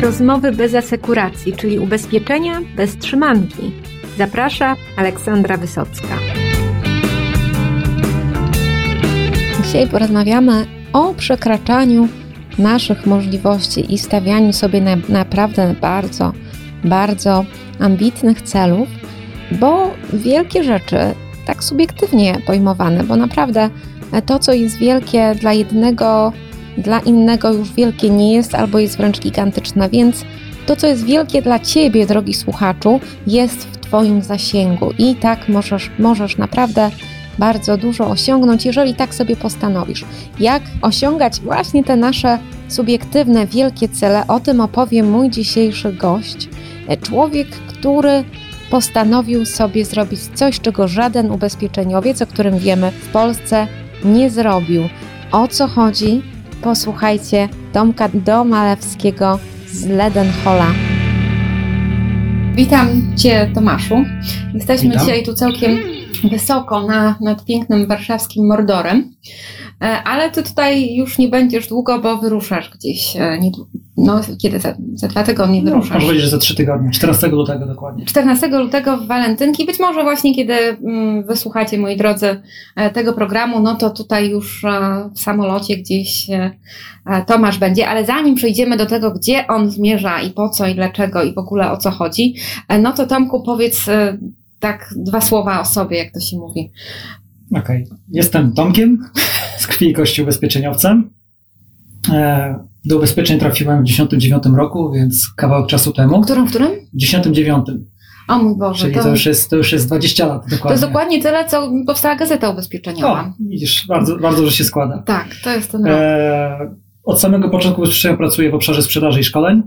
Rozmowy bez asekuracji, czyli ubezpieczenia bez trzymanki. Zaprasza Aleksandra Wysocka. Dzisiaj porozmawiamy o przekraczaniu naszych możliwości i stawianiu sobie na, naprawdę bardzo, bardzo ambitnych celów, bo wielkie rzeczy, tak subiektywnie pojmowane, bo naprawdę to, co jest wielkie dla jednego, dla innego już wielkie nie jest, albo jest wręcz gigantyczne, więc to, co jest wielkie dla ciebie, drogi słuchaczu, jest w Twoim zasięgu i tak możesz, możesz naprawdę bardzo dużo osiągnąć, jeżeli tak sobie postanowisz. Jak osiągać właśnie te nasze subiektywne, wielkie cele, o tym opowie mój dzisiejszy gość. Człowiek, który postanowił sobie zrobić coś, czego żaden ubezpieczeniowiec, o którym wiemy w Polsce, nie zrobił. O co chodzi? Posłuchajcie Tomka Domalewskiego z Ledenhola. Witam Cię, Tomaszu. Jesteśmy Witam. dzisiaj tu całkiem wysoko na, nad pięknym warszawskim Mordorem. E, Ale ty tutaj już nie będziesz długo, bo wyruszasz gdzieś. No, kiedy? Za, za dwa tygodnie No, wyruszasz. można powiedzieć, że za trzy tygodnie, 14 lutego dokładnie. 14 lutego w Walentynki. Być może właśnie kiedy mm, wysłuchacie, moi drodzy, e, tego programu, no to tutaj już e, w samolocie gdzieś e, Tomasz będzie. Ale zanim przejdziemy do tego, gdzie on zmierza i po co i dlaczego i w ogóle o co chodzi, e, no to Tomku powiedz tak dwa słowa o sobie, jak to się mówi. Okej. Jestem Tomkiem, z krwi i kości ubezpieczeniowcem. E, Do ubezpieczeń trafiłem w 1999 roku, więc kawałek czasu temu. Którym, w którym? W 1999, O mój Boże, czyli to, to już, jest, to już jest 20 lat dokładnie. to jest dokładnie tyle, co powstała Gazeta Ubezpieczeniowa. O, widzisz, bardzo, bardzo, że się składa. Tak, to jest ten rok. E, Od samego początku ubezpieczenia pracuję w obszarze sprzedaży i szkoleń,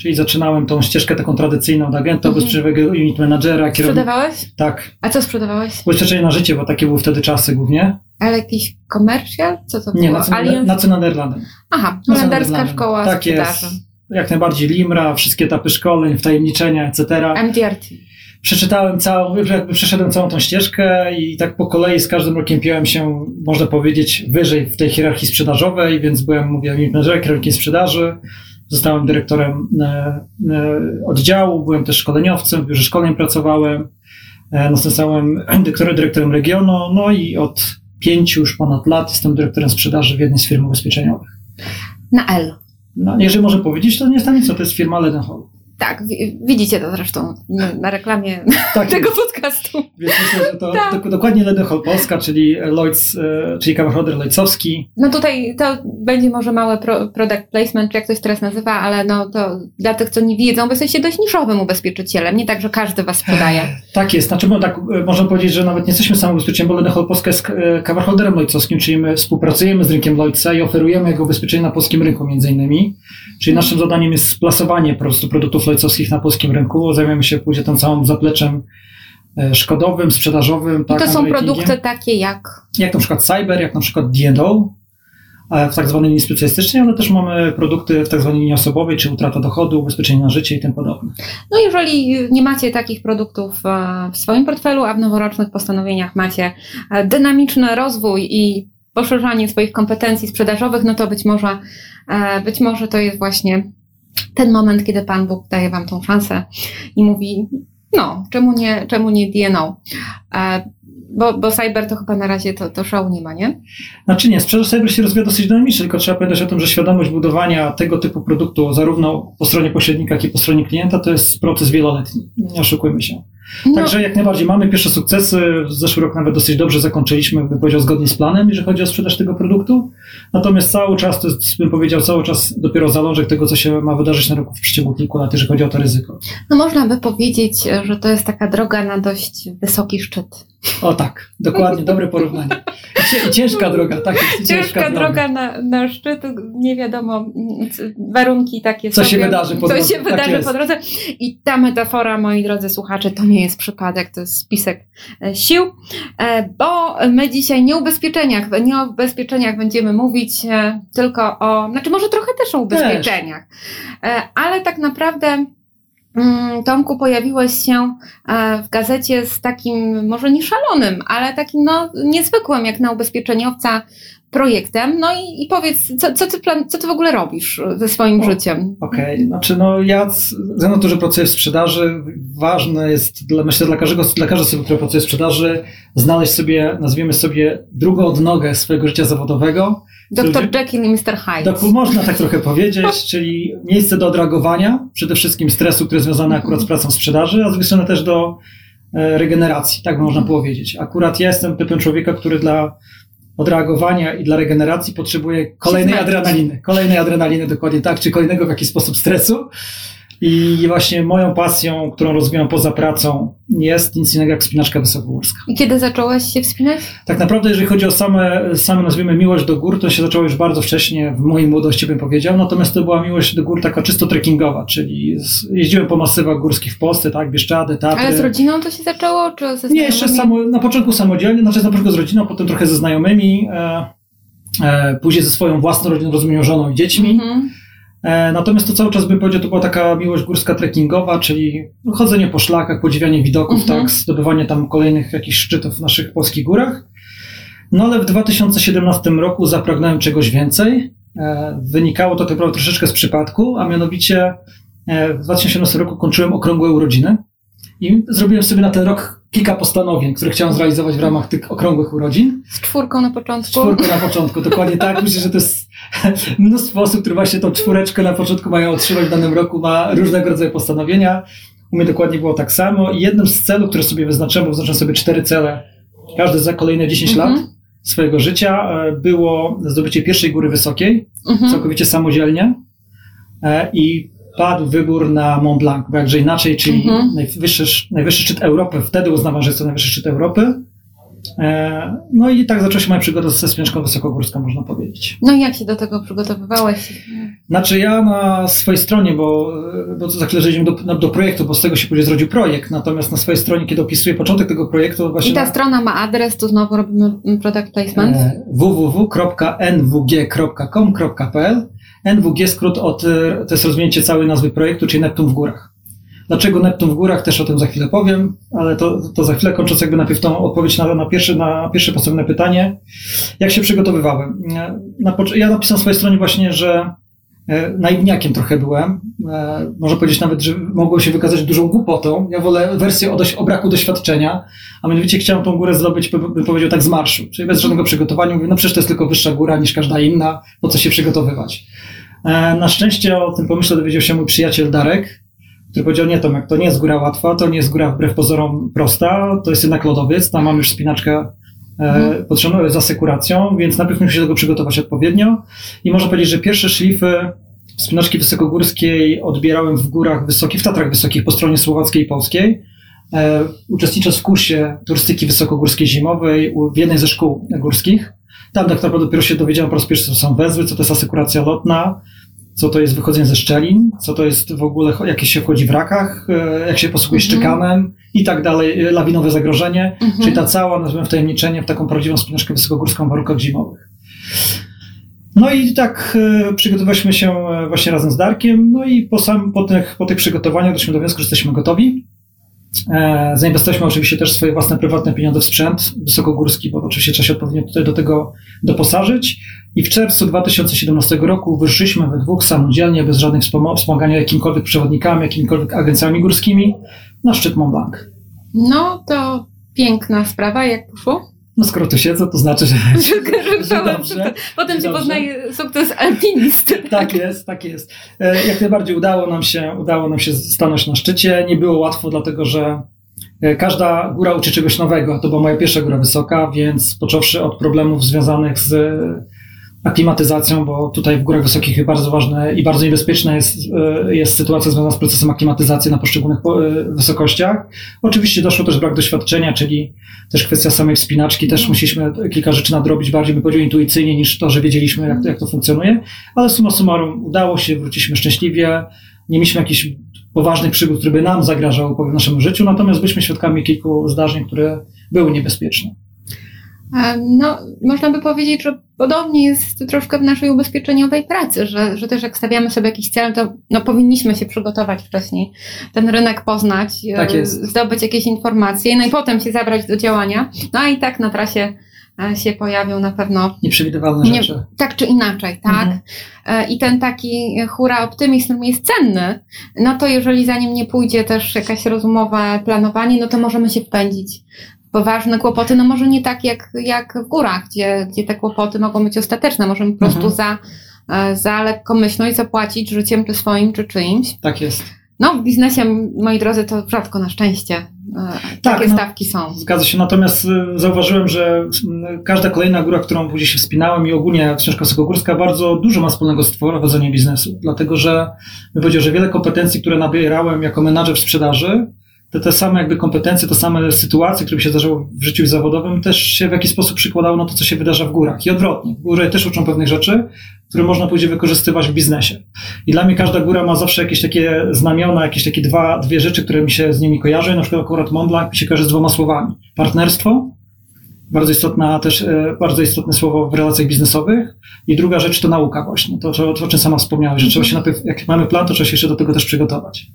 czyli zaczynałem tą ścieżkę taką tradycyjną od agenta Mhm. ubezpieczeniowego, unit managera. Sprzedawałeś? Tak, A co sprzedawałeś? ubezpieczenie na życie, bo takie były wtedy czasy głównie. Ale jakiś komercjal? Co to Nie, było? na co, Allianz? na co Nederlandem. Aha, holenderska szkoła Tak sprzedaży. jest. Jak najbardziej Limra, wszystkie etapy szkoleń, wtajemniczenia, etc. MDRT. Przeczytałem całą, jakby przeszedłem całą tą ścieżkę i tak po kolei z każdym rokiem piąłem się, można powiedzieć, wyżej w tej hierarchii sprzedażowej, więc byłem, mówię, menedżerem, kierownikiem sprzedaży. Zostałem dyrektorem e, e, oddziału, byłem też szkoleniowcem, w biurze szkoleń pracowałem. E, następnie zostałem dyrektorem, dyrektorem regionu, no i od pięciu już ponad lat jestem dyrektorem sprzedaży w jednej z firm ubezpieczeniowych. Na L. No, jeżeli można powiedzieć, to nie jest tam nic, to jest firma Ledenhall. Tak, wi- widzicie to zresztą na, reklamie Tak, tego podcastu. więc myślę, że to Tak. dok- dokładnie Ledenhall Polska, czyli Lloyds, e, czyli Coverholder Lloydsowski. No tutaj to będzie może małe pro, product placement, czy jak to się teraz nazywa, ale no to dla tych, co nie wiedzą, bo jesteście dość niszowym ubezpieczycielem, nie tak, że każdy was sprzedaje. Tak jest, znaczy bo tak, e, można powiedzieć, że nawet nie jesteśmy samym ubezpieczeniem, bo Ledenhall Polska jest coverholderem Lloydsowskim, czyli my współpracujemy z rynkiem Lloydsa i oferujemy jego ubezpieczenie na polskim rynku między innymi. Czyli naszym zadaniem jest splasowanie po prostu produktów Lloydsowskich na polskim rynku. Zajmujemy się później tym całym zapleczem e, szkodowym, sprzedażowym. I tak, to są produkty takie jak jak na przykład cyber, jak na przykład D&O, w tak zwanej linii specjalistycznej, ale też mamy produkty w tak zwanej linii osobowej, czy utrata dochodu, ubezpieczenie na życie i tym podobne. No jeżeli nie macie takich produktów e, w swoim portfelu, a w noworocznych postanowieniach macie e, dynamiczny rozwój i poszerzanie swoich kompetencji sprzedażowych, no to być może, być może to jest właśnie ten moment, kiedy Pan Bóg daje Wam tą szansę i mówi, no, czemu nie, czemu nie DNO? E, Bo, bo cyber to chyba na razie to, to show nie ma, nie? Znaczy nie, sprzedaż cyber się rozwija dosyć dynamicznie, tylko trzeba pamiętać o tym, że świadomość budowania tego typu produktu, zarówno po stronie pośrednika, jak i po stronie klienta, to jest proces wieloletni. Nie oszukujmy się. No, Także jak najbardziej mamy pierwsze sukcesy. Zeszły rok nawet dosyć dobrze zakończyliśmy, bym powiedział, zgodnie z planem, jeżeli chodzi o sprzedaż tego produktu. Natomiast cały czas, to jest, bym powiedział, cały czas dopiero zalążek tego, co się ma wydarzyć na rynku w przeciągu kilku lat, jeżeli chodzi o to ryzyko. no można by powiedzieć, że to jest taka droga na dość wysoki szczyt. O tak, dokładnie, dobre porównanie. Ciężka droga, tak jest. Ciężka droga na, na szczyt, nie wiadomo, warunki takie Co się sobie, wydarzy po co drodze, się tak wydarzy po drodze. I ta metafora, moi drodzy słuchacze, to nie jest przypadek, to jest spisek e, sił, e, bo my dzisiaj nie o ubezpieczeniach, nie o ubezpieczeniach będziemy mówić, e, tylko o, znaczy może trochę też o ubezpieczeniach, E, ale tak naprawdę Tomku, pojawiłeś się e, w gazecie z takim, może nie szalonym, ale takim no, niezwykłym, jak na ubezpieczeniowca projektem. No i, i powiedz, co, co, ty plan, co ty w ogóle robisz ze swoim o, życiem? Okej, okay. znaczy no ja ze to, że pracuję w sprzedaży, ważne jest, dla, myślę, dla każdego, dla każdej osoby, która pracuje w sprzedaży, znaleźć sobie, nazwijmy sobie, drugą odnogę swojego życia zawodowego. Dr Jekyll i Mr. Hyde. można tak trochę powiedzieć, czyli miejsce do odreagowania, przede wszystkim stresu, który jest związany akurat z pracą sprzedaży, a z drugiej strony też do e, regeneracji, tak można powiedzieć. Akurat ja jestem typem człowieka, który dla odreagowania i dla regeneracji potrzebuje kolejnej adrenaliny. Kolejnej adrenaliny, dokładnie tak, czy kolejnego w jakiś sposób stresu. I właśnie moją pasją, którą rozwijam poza pracą, jest nic innego jak wspinaczka wysokogórska. I kiedy zacząłeś się wspinać? Tak naprawdę, jeżeli chodzi o same, same nazwijmy miłość do gór, to się zaczęło już bardzo wcześnie, w mojej młodości bym powiedział, natomiast to była miłość do gór taka czysto trekkingowa, czyli jeździłem po masywach górskich w Polsce, tak, Bieszczady, Tatry. Ale z rodziną to się zaczęło, czy ze Nie, jeszcze samo, na początku samodzielnie, znaczy na początku z rodziną, potem trochę ze znajomymi, e, e, później ze swoją własną rodziną, rozumiem, żoną i dziećmi. Mhm. E, natomiast to cały czas bym powiedział, to była taka miłość górska trekkingowa, czyli chodzenie po szlakach, podziwianie widoków, mhm. tak, zdobywanie tam kolejnych jakichś szczytów w naszych polskich górach. No ale w 2017 roku zapragnąłem czegoś więcej. E, wynikało to tak naprawdę troszeczkę z przypadku, a mianowicie e, w 2017 roku kończyłem okrągłe urodziny i zrobiłem sobie na ten rok kilka postanowień, które chciałem zrealizować w ramach tych okrągłych urodzin. Z czwórką na początku? Z czwórką na początku, dokładnie tak. Myślę, że to jest mnóstwo osób, które właśnie tą czwóreczkę na początku mają otrzymać w danym roku, ma różnego rodzaju postanowienia. U mnie dokładnie było tak samo i jednym z celów, które sobie wyznaczyłem, bo wyznaczyłem sobie cztery cele, każdy za kolejne 10 mhm. lat swojego życia, e, było zdobycie pierwszej góry wysokiej, mhm. całkowicie samodzielnie e, i padł wybór na Mont Blanc, bo jakże inaczej, czyli mhm. najwyższy, najwyższy szczyt Europy, wtedy uznawano, że jest to najwyższy szczyt Europy. E, no i tak zaczęła się moja przygoda ze wspinaczką wysokogórską, można powiedzieć. No i jak się do tego przygotowywałeś? Znaczy ja na swojej stronie, bo, bo za chwilę przejdziemy do, do projektu, bo z tego się później zrodził projekt, natomiast na swojej stronie, kiedy opisuję początek tego projektu... Właśnie I ta na... strona ma adres, tu znowu robimy product placement? E, www.nwg.com.pl NWG skrót od, e, to jest rozwinięcie całej nazwy projektu, czyli Neptun w górach. Dlaczego Neptun w górach, też o tym za chwilę powiem, ale to, to za chwilę kończąc jakby najpierw tą odpowiedź na, na, pierwsze, na pierwsze podstawowe pytanie. Jak się przygotowywałem? Na, ja napisałem na swojej stronie właśnie, że naiwniakiem trochę byłem. E, można powiedzieć nawet, że mogło się wykazać dużą głupotą. Ja wolę wersję o, dość, o braku doświadczenia, a mianowicie chciałem tą górę zrobić, bym powiedział tak z marszu, czyli bez żadnego przygotowania. Mówię, no przecież to jest tylko wyższa góra niż każda inna, po co się przygotowywać. E, na szczęście o tym pomyśle dowiedział się mój przyjaciel Darek, który powiedział, nie Tomek, to nie jest góra łatwa, to nie jest góra wbrew pozorom prosta, to jest jednak lodowiec, tam mam już spinaczkę e, mhm. potrzebną z asekuracją, więc najpierw muszę się do tego przygotować odpowiednio i można powiedzieć, że pierwsze szlify wspinaczki wysokogórskiej odbierałem w górach wysokich, w Tatrach Wysokich po stronie słowackiej i polskiej, e, uczestnicząc w kursie turystyki wysokogórskiej zimowej w jednej ze szkół górskich. Tam tak naprawdę dopiero się dowiedziałem po raz pierwszy, co są wezwy, co to jest asekuracja lotna, co to jest wychodzenie ze szczelin, co to jest w ogóle, jak się wchodzi w rakach, e, jak się posługuje mhm. szczekanem i tak dalej, e, lawinowe zagrożenie, mhm. czyli ta cała, nazwijmy wtajemniczenie w taką prawdziwą spinaczkę wysokogórską w warunkach zimowych. No i tak e, przygotowaliśmy się właśnie razem z Darkiem, no i po, sam, po, tych, po tych przygotowaniach doszliśmy do wniosku, że jesteśmy gotowi. E, zainwestowaliśmy oczywiście też swoje własne prywatne pieniądze w sprzęt wysokogórski, bo oczywiście trzeba się odpowiednio tutaj do tego doposażyć. I w czerwcu 2017 roku wyszliśmy we dwóch samodzielnie, bez żadnych wspomagania jakimkolwiek przewodnikami, jakimikolwiek agencjami górskimi na szczyt Mont Blanc. No to piękna sprawa, jak poszło? No skoro tu siedzę, to znaczy, że, że, że dobrze. Potem się poznaje sukces alpinisty. Tak jest, tak jest. E, jak najbardziej udało nam się, udało nam się stanąć na szczycie. Nie było łatwo, dlatego że e, każda góra uczy czegoś nowego. To była moja pierwsza góra wysoka, więc począwszy od problemów związanych z aklimatyzacją, bo tutaj w górach wysokich bardzo ważne i bardzo niebezpieczna jest, e, jest sytuacja związana z procesem aklimatyzacji na poszczególnych e, wysokościach. Oczywiście doszło też brak doświadczenia, czyli też kwestia samej wspinaczki, też musieliśmy kilka rzeczy nadrobić bardziej, by powiedział, intuicyjnie niż to, że wiedzieliśmy, jak to, jak to funkcjonuje, ale summa summarum udało się, wróciliśmy szczęśliwie, nie mieliśmy jakichś poważnych przygód, które by nam zagrażały w naszym życiu, natomiast byliśmy świadkami kilku zdarzeń, które były niebezpieczne. No, można by powiedzieć, że podobnie jest troszkę w naszej ubezpieczeniowej pracy, że, że też jak stawiamy sobie jakiś cel, to no, powinniśmy się przygotować wcześniej, ten rynek poznać, tak zdobyć jakieś informacje, no i potem się zabrać do działania. No i tak na trasie e, się pojawią na pewno. Nieprzewidywalne Nie- rzeczy. Tak czy inaczej, tak? Mhm. E, I ten taki hura optymizm, jest cenny, no to jeżeli za nim nie pójdzie też jakaś rozumowe planowanie, no to możemy się wpędzić poważne kłopoty, no może nie tak jak, jak w górach, gdzie, gdzie te kłopoty mogą być ostateczne, możemy po prostu Mhm. za, e, za lekkomyślność zapłacić życiem czy swoim, czy czyimś. Tak jest. No w biznesie, moi drodzy, to rzadko na szczęście e, Tak, takie no. stawki są. Zgadza się, natomiast y, zauważyłem, że każda kolejna góra, którą później się wspinałem i ogólnie ścieżka wysokogórska bardzo dużo ma wspólnego z prowadzeniem biznesu, dlatego że bym powiedział, że wiele kompetencji, które nabierałem jako menadżer w sprzedaży, te, te same jakby kompetencje, te same sytuacje, które się zdarzały w życiu zawodowym, też się w jakiś sposób przykładało na to, co się wydarza w górach. I odwrotnie. Góry też uczą pewnych rzeczy, które można później wykorzystywać w biznesie. I dla mnie każda góra ma zawsze jakieś takie znamiona, jakieś takie dwa, dwie rzeczy, które mi się z nimi kojarzą. Na przykład akurat Mont Blanc mi się kojarzy z dwoma słowami. Partnerstwo, bardzo istotna też, e, bardzo istotne słowo w relacjach biznesowych. I druga rzecz to nauka właśnie. To, o czym sama wspomniałeś, że trzeba się najpierw, jak mamy plan, to trzeba się jeszcze do tego też przygotować.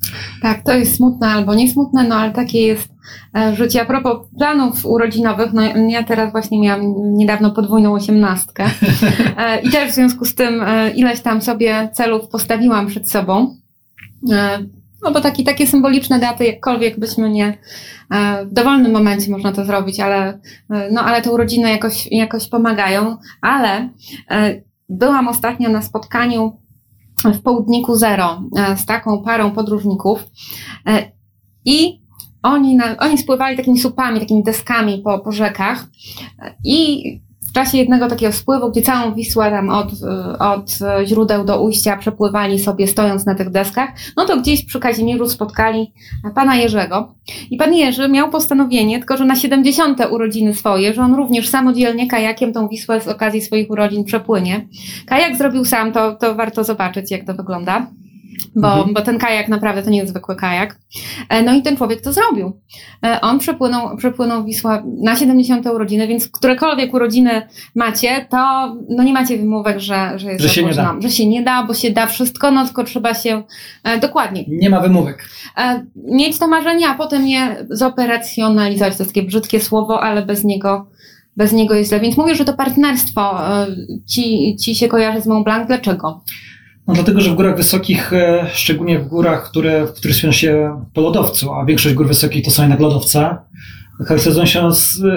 Tak, to jest smutne albo nie smutne, no ale takie jest e, życie. A propos planów urodzinowych, no ja teraz właśnie miałam niedawno podwójną osiemnastkę e, i też w związku z tym ileś tam sobie celów postawiłam przed sobą. No bo taki, takie symboliczne daty, jakkolwiek byśmy nie, e, w dowolnym momencie można to zrobić, ale, e, no, ale te urodziny jakoś, jakoś pomagają. Ale e, byłam ostatnio na spotkaniu w południku Zero z taką parą podróżników i oni, na, oni spływali takimi słupami, takimi deskami po, po rzekach i w czasie jednego takiego spływu, gdzie całą Wisłę tam od, e, od źródeł do ujścia przepływali sobie stojąc na tych deskach, no to gdzieś przy Kazimierzu spotkali pana Jerzego. I pan Jerzy miał postanowienie, tylko że na 70. urodziny swoje, że on również samodzielnie kajakiem tą Wisłę z okazji swoich urodzin przepłynie. Kajak zrobił sam, to, to warto zobaczyć, jak to wygląda. Bo, Mhm. bo ten kajak naprawdę to nie jest zwykły kajak. E, No i ten człowiek to zrobił. E, On przepłynął, przepłynął Wisłę na 70. urodziny, więc którekolwiek urodziny macie, to no nie macie wymówek, że, że jest Że się nie da. Że się nie da, bo się da wszystko, no tylko trzeba się e, dokładnie Nie ma wymówek. e, mieć to marzenie, a potem je zoperacjonalizować. To takie brzydkie słowo, ale bez niego, bez niego jest źle. Więc mówię, że to partnerstwo e, ci, ci się kojarzy z Mont Blanc. Dlaczego? No dlatego, że w górach wysokich, e, szczególnie w górach, które, w których się po lodowcu, a większość gór wysokich to są jednak lodowce, charakteryzują się,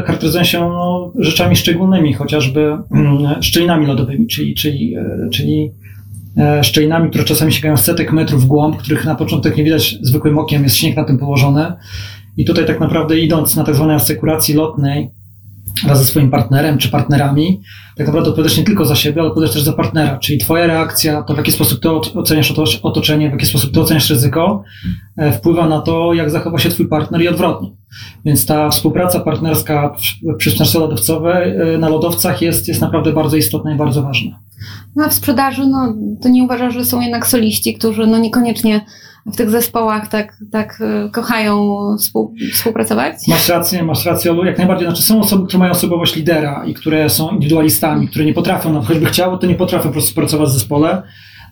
charakteryzują się no, rzeczami szczególnymi, chociażby mm, szczelinami lodowymi, czyli, czyli, e, czyli e, szczelinami, które czasami sięgają setek metrów w głąb, których na początek nie widać zwykłym okiem, jest śnieg na tym położony. I tutaj tak naprawdę idąc na tak zwanej asekuracji lotnej, wraz ze swoim partnerem czy partnerami, tak naprawdę odpowiadasz nie tylko za siebie, ale odpowiadasz też za partnera, czyli twoja reakcja, to w jaki sposób ty oceniasz oto- otoczenie, w jaki sposób ty oceniasz ryzyko, e, wpływa na to, jak zachowa się twój partner i odwrotnie. Więc ta współpraca partnerska przy- wspinaczce lodowcowej e, na lodowcach jest, jest naprawdę bardzo istotna i bardzo ważna. No a w sprzedaży, no to nie uważasz, że są jednak soliści, którzy no niekoniecznie w tych zespołach tak, tak e, kochają współ, współpracować? Masz rację, masz rację, jak najbardziej. Znaczy są osoby, które mają osobowość lidera i które są indywidualistami, które nie potrafią, no, choćby chciały, to nie potrafią po prostu pracować w zespole,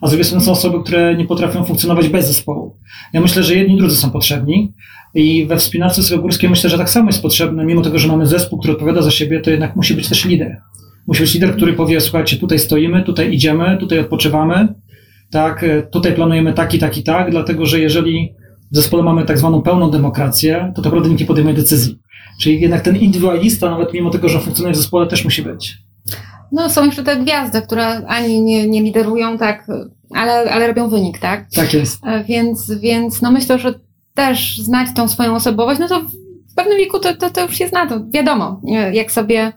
a z drugiej strony są osoby, które nie potrafią funkcjonować bez zespołu. Ja myślę, że jedni i drudzy są potrzebni i we wspinaczce Srogórskiej myślę, że tak samo jest potrzebne, mimo tego, że mamy zespół, który odpowiada za siebie, to jednak musi być też lider. Musi być lider, który powie, słuchajcie, tutaj stoimy, tutaj idziemy, tutaj odpoczywamy, tak, e, tutaj planujemy tak i tak i tak, dlatego że jeżeli w zespole mamy tak zwaną pełną demokrację, to tak naprawdę nikt nie podejmuje decyzji. Czyli jednak ten indywidualista, nawet mimo tego, że funkcjonuje w zespole, też musi być. No są jeszcze te gwiazdy, które ani nie, nie liderują, tak, ale, ale robią wynik, tak? Tak jest. E, Więc, więc no myślę, że też znać tą swoją osobowość, no to w pewnym wieku to, to, to już się zna, to wiadomo, nie, jak sobie,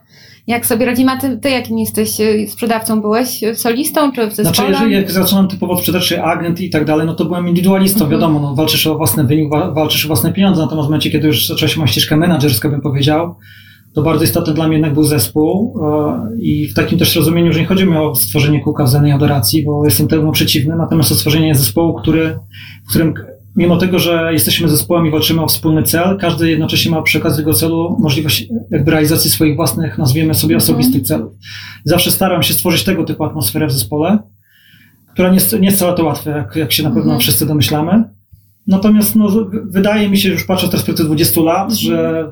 jak sobie radzimy. A ty, ty jakim jesteś e, sprzedawcą? Byłeś e, solistą czy w zespole? Znaczy, jeżeli jak zaczynam typowo sprzedać, czy agent i tak dalej, no to byłem indywidualistą, Mhm. wiadomo, no, walczysz o własny wynik, wa- walczysz o własne pieniądze, natomiast w momencie, kiedy już zaczęła się moja ścieżka bym powiedział, to bardzo istotny dla mnie jednak był zespół e, i w takim też rozumieniu, że nie chodzi mi o stworzenie kółka wzajemnej adoracji, bo jestem temu przeciwny, natomiast o stworzenie zespołu, który, w którym mimo tego, że jesteśmy zespołem i walczymy o wspólny cel, każdy jednocześnie ma przy okazji tego celu możliwość jakby realizacji swoich własnych, nazwijmy sobie, Mhm. osobistych celów. Zawsze staram się stworzyć tego typu atmosferę w zespole, która nie jest, nie jest wcale to łatwe, jak, jak się na pewno Mhm. wszyscy domyślamy. Natomiast no, wydaje mi się, już patrząc z perspektywy 20 lat, Mhm. że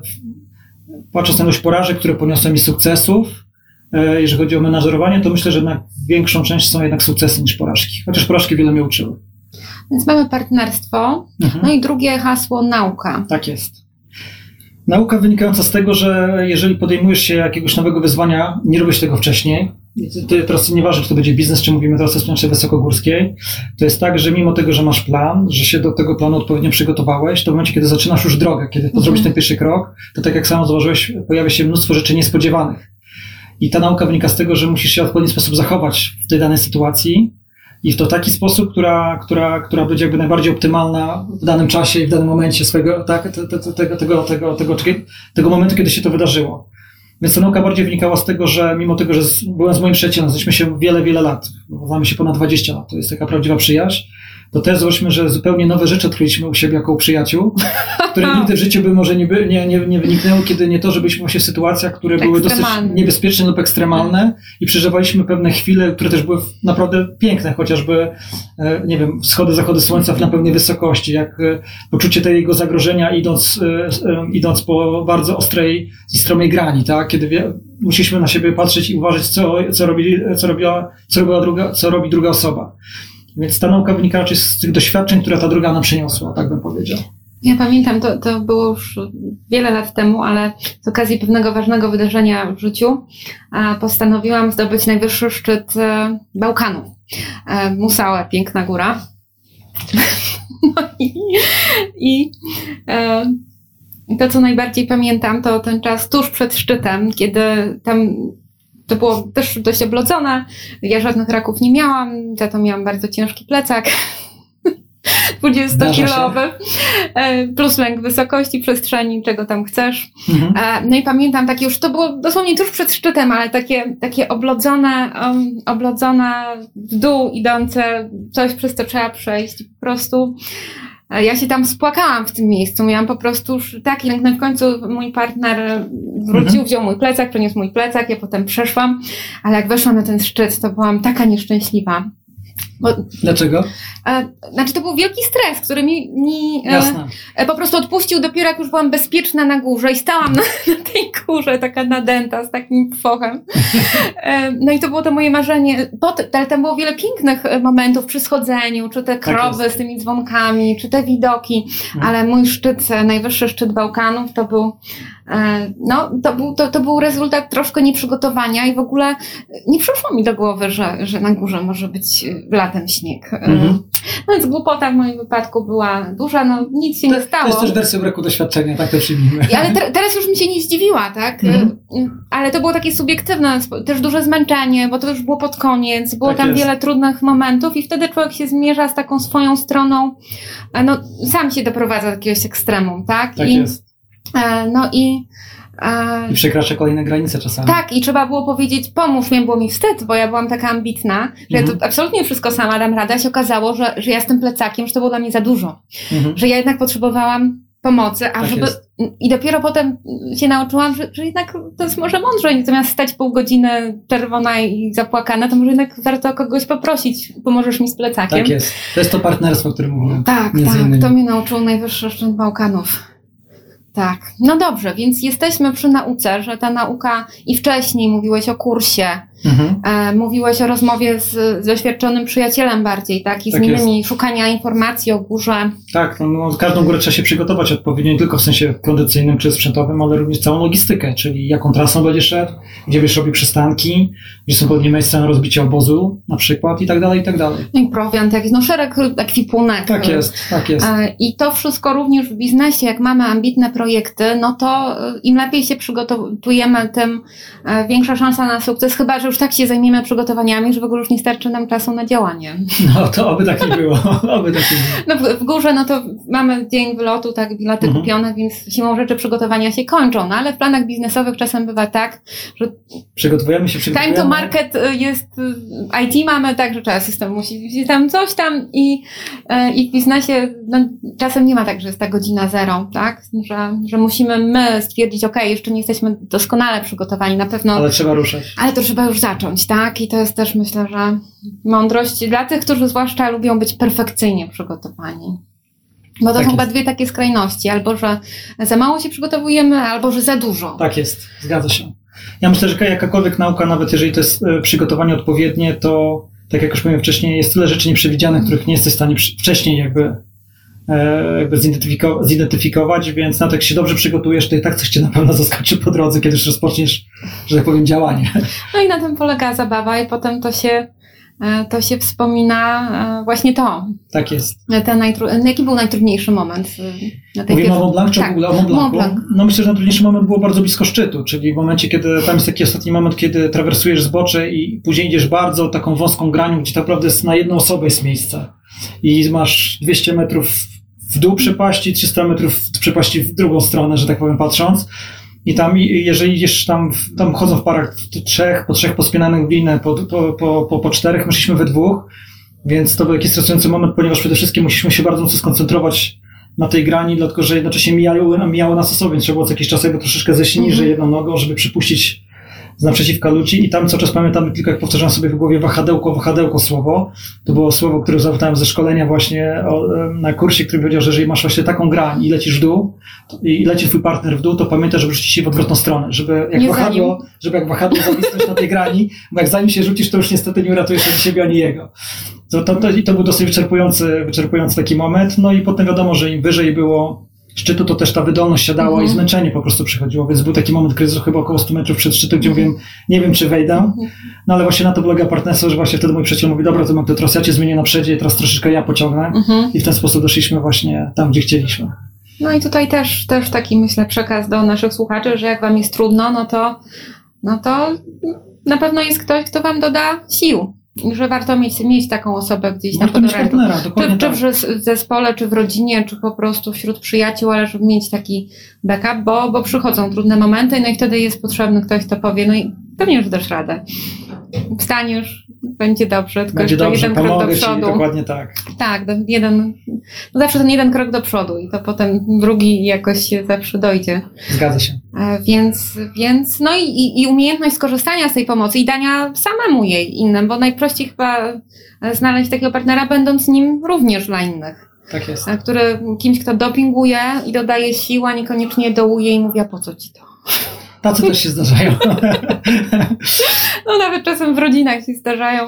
patrząc na ilość porażek, które poniosłem i sukcesów, e, jeżeli chodzi o menażerowanie, to myślę, że na większą część są jednak sukcesy niż porażki. Chociaż porażki wiele mnie uczyły. Więc mamy partnerstwo. Mhm. No i drugie hasło nauka. Tak jest. Nauka wynikająca z tego, że jeżeli podejmujesz się jakiegoś nowego wyzwania, nie robisz tego wcześniej, to teraz nieważne, czy to będzie biznes, czy mówimy teraz o sprzedaży wysokogórskiej, to jest tak, że mimo tego, że masz plan, że się do tego planu odpowiednio przygotowałeś, to w momencie, kiedy zaczynasz już drogę, kiedy mhm. zrobisz ten pierwszy krok, to tak jak samo zauważyłeś, pojawia się mnóstwo rzeczy niespodziewanych. I ta nauka wynika z tego, że musisz się w odpowiedni sposób zachować w tej danej sytuacji, i to w taki sposób, która, która, która będzie jakby najbardziej optymalna w danym czasie i w danym momencie swojego, tak, tego, tego, tego, tego, tego, tego momentu, kiedy się to wydarzyło. Więc ta nauka bardziej wynikała z tego, że mimo tego, że byłem z moim przyjacielem, znaliśmy się wiele, wiele lat, znamy się ponad 20 lat, to jest taka prawdziwa przyjaźń, to też zobaczmy, że zupełnie nowe rzeczy odkryliśmy u siebie jako u przyjaciół, które nigdy w życiu by może nie, by, nie, nie, nie wyniknęły, kiedy nie to, że byliśmy właśnie w sytuacjach, które były dosyć niebezpieczne lub ekstremalne i przeżywaliśmy pewne chwile, które też były naprawdę piękne, chociażby, e, nie wiem, wschody, zachody słońca na pewnej wysokości, jak e, poczucie tego zagrożenia idąc, e, idąc po bardzo ostrej i stromej grani, tak? Kiedy wie, musieliśmy na siebie patrzeć i uważać, co, co, robi, co, robiła, co, robiła druga, co robi druga osoba. Więc ta nauka wynika raczej z tych doświadczeń, które ta druga nam przyniosła, tak bym powiedział. Ja pamiętam, to, to było już wiele lat temu, ale z okazji pewnego ważnego wydarzenia w życiu postanowiłam zdobyć najwyższy szczyt e, Bałkanów. E, Musałe, piękna góra. No i, i e, to, co najbardziej pamiętam, to ten czas tuż przed szczytem, kiedy tam to było też dość oblodzone. Ja żadnych raków nie miałam, za to miałam bardzo ciężki plecak. 20-kilowy, e, plus lęk wysokości, przestrzeni, czego tam chcesz. Mhm. E, no i pamiętam takie już, to było dosłownie tuż przed szczytem, ale takie, takie oblodzone, um, oblodzone w dół idące, coś przez to trzeba przejść. Po prostu ja się tam spłakałam w tym miejscu. Miałam po prostu już taki lęk. No w końcu mój partner wrócił, mhm. wziął mój plecak, przeniósł mój plecak, ja potem przeszłam, ale jak weszłam na ten szczyt, to byłam taka nieszczęśliwa. Bo, Dlaczego? E, znaczy, to był wielki stres, który mi, mi e, e, po prostu odpuścił dopiero jak już byłam bezpieczna na górze i stałam na, na tej górze, taka nadęta z takim fochem. E, no i to było to moje marzenie. Pot, ale tam było wiele pięknych e, momentów przy schodzeniu, czy te tak krowy tak z tymi dzwonkami, czy te widoki, mhm. ale mój szczyt, najwyższy szczyt Bałkanów to był no, to był, to, to był rezultat troszkę nieprzygotowania i w ogóle nie przyszło mi do głowy, że, że na górze może być latem śnieg. E, mhm. No więc głupota w moim wypadku była duża, no nic się to, nie stało. To jest też wersja braku doświadczenia, tak to przyjmijmy. Ale te, teraz już mi się nie zdziwiła, tak? Mhm. Ale to było takie subiektywne, też duże zmęczenie, bo to już było pod koniec, było tak tam jest. wiele trudnych momentów i wtedy człowiek się zmierza z taką swoją stroną, no sam się doprowadza do jakiegoś ekstremum, tak? Tak I, jest E, no i i przekracza kolejne granice czasami. Tak, i trzeba było powiedzieć, pomóż mi, było mi wstyd, bo ja byłam taka ambitna, że mhm. ja to absolutnie wszystko sama dam radę. się okazało, że, że ja z tym plecakiem, że to było dla mnie za dużo. Mhm. Że ja jednak potrzebowałam pomocy, a tak żeby. Jest. I dopiero potem się nauczyłam, że, że jednak to jest może mądrze, zamiast stać pół godziny czerwona i zapłakana, to może jednak warto kogoś poprosić, pomożesz mi z plecakiem. Tak jest. To jest to partnerstwo, o którym mówiłem. Tak, tak. To mnie nauczył najwyższy szczyt Bałkanów. Tak, no dobrze, więc jesteśmy przy nauce, że ta nauka i wcześniej mówiłeś o kursie, Mhm. E, mówiłeś o rozmowie z, z doświadczonym przyjacielem bardziej, tak? I z tak innymi, jest. szukania informacji o górze. Tak, no, no, każdą górę trzeba się przygotować odpowiednio, nie tylko w sensie kondycyjnym czy sprzętowym, ale również całą logistykę, czyli jaką trasą będziesz szedł, gdzie będziesz robił przystanki, gdzie są pewnie miejsca na rozbicie obozu na przykład i tak dalej, i tak dalej. No i prowiant, jakiś, no szereg ekwipunek. Tak jest, tak jest. E, I to wszystko również w biznesie, jak mamy ambitne projekty, no to e, im lepiej się przygotowujemy, tym większa szansa na sukces, chyba, że już tak się zajmiemy przygotowaniami, że w ogóle już nie starczy nam czasu na działanie. No to oby tak nie było. oby tak nie było. No w, w górze no to mamy dzień wylotu, tak, bilety mhm. kupione, więc siłą rzeczy przygotowania się kończą, no ale w planach biznesowych czasem bywa tak, że przygotowujemy się, przygotowujemy. Time to market y, jest, y, IT mamy tak, że trzeba system musi tam coś tam i, y, i w biznesie no, czasem nie ma tak, że jest ta godzina zero, tak, że, że musimy my stwierdzić, ok, jeszcze nie jesteśmy doskonale przygotowani, na pewno. Ale trzeba ruszać. Ale to trzeba już zacząć, tak? I to jest też myślę, że mądrość dla tych, którzy zwłaszcza lubią być perfekcyjnie przygotowani. Bo to Tak są chyba dwie takie skrajności, albo że za mało się przygotowujemy, albo że za dużo. Tak jest, zgadza się. Ja myślę, że jakakolwiek nauka, nawet jeżeli to jest e, przygotowanie odpowiednie, to tak jak już mówiłem wcześniej, jest tyle rzeczy nieprzewidzianych, których nie jesteś w stanie wcześniej jakby, jakby zidentyfiko- zidentyfikować, więc na to jak się dobrze przygotujesz, to i tak coś cię na pewno zaskoczy po drodze, kiedy już rozpoczniesz, że tak powiem, działanie. No i na tym polega zabawa i potem to się, e, to się wspomina e, właśnie to. Tak jest. Ten najtru- jaki był najtrudniejszy moment e, na tej Mówimy o Mont Blanc, czy tak. w ogóle o Mont Blancu? Mont Blanc. No myślę, że najtrudniejszy moment było bardzo blisko szczytu, czyli w momencie, kiedy tam jest taki ostatni moment, kiedy trawersujesz zbocze i później idziesz bardzo taką wąską granią, gdzie tak naprawdę jest na jedną osobę jest miejsce. I masz 200 metrów w dół przepaści, 300 metrów w przepaści w drugą stronę, że tak powiem, patrząc. I tam, jeżeli idziesz tam, tam chodzą w parach trzech, po trzech pospinanych w linę, po, po, po, po, po czterech, my szliśmy we dwóch, więc to był jakiś stresujący moment, ponieważ przede wszystkim musieliśmy się bardzo mocno skoncentrować na tej grani, dlatego że jednocześnie mijały, mijało nas osoby, więc trzeba było co jakiś czas jakby troszeczkę zejść Mhm. niżej jedną nogą, żeby przypuścić naprzeciwka ludzi i tam cały czas pamiętam tylko jak powtarzałem sobie w głowie wahadełko, wahadełko słowo. To było słowo, które zapytałem ze szkolenia właśnie o, na kursie, który powiedział, że jeżeli masz właśnie taką grań i lecisz w dół to, i leci twój partner w dół, to pamiętaj, żeby rzucić się w odwrotną stronę, żeby jak Nie wahadło, żeby jak wahadło zawisnąć na tej grani, bo jak zanim się rzucisz, to już niestety nie uratujesz ani siebie, ani jego. To, to, to, I to był dosyć wyczerpujący, wyczerpujący taki moment. No i potem wiadomo, że im wyżej było szczytu, to też ta wydolność siadała Mhm. i zmęczenie po prostu przychodziło, więc był taki moment kryzysu chyba około 100 metrów przed szczytem, gdzie mówiłem, nie wiem czy wejdę, Mhm. no ale właśnie na to polega partnerstwo, że właśnie wtedy mój przyjaciel mówi, dobra, to mam teraz ja cię zmienię na przedzie, teraz troszeczkę ja pociągnę Mhm. i w ten sposób doszliśmy właśnie tam, gdzie chcieliśmy. No i tutaj też, też taki myślę przekaz do naszych słuchaczy, że jak wam jest trudno, no to, no to na pewno jest ktoś, kto wam doda sił. I Że warto mieć, mieć taką osobę gdzieś na Warto mieć podorędziu. Czy, dokładnie czy tak. w zes- zespole, czy w rodzinie, czy po prostu wśród przyjaciół, ale żeby mieć taki backup, bo, bo przychodzą trudne momenty, no i wtedy jest potrzebny ktoś, kto powie, no i pewnie, że dasz radę. Wstaniesz, będzie dobrze, tylko Będzie jeszcze dobrze, jeden krok do ci, przodu. dokładnie tak. Tak, jeden, no zawsze ten jeden krok do przodu i to potem drugi jakoś się zawsze dojdzie. Zgadza się. E, Więc, więc no i, i- umiejętność skorzystania z tej pomocy i dania samemu jej innym, bo najprościej chyba e, znaleźć takiego partnera, będąc nim również dla innych. Tak jest. E, Który kimś, kto dopinguje i dodaje sił, a niekoniecznie dołuje i mówi, a po co ci to? Tacy też się zdarzają. No nawet czasem w rodzinach się zdarzają.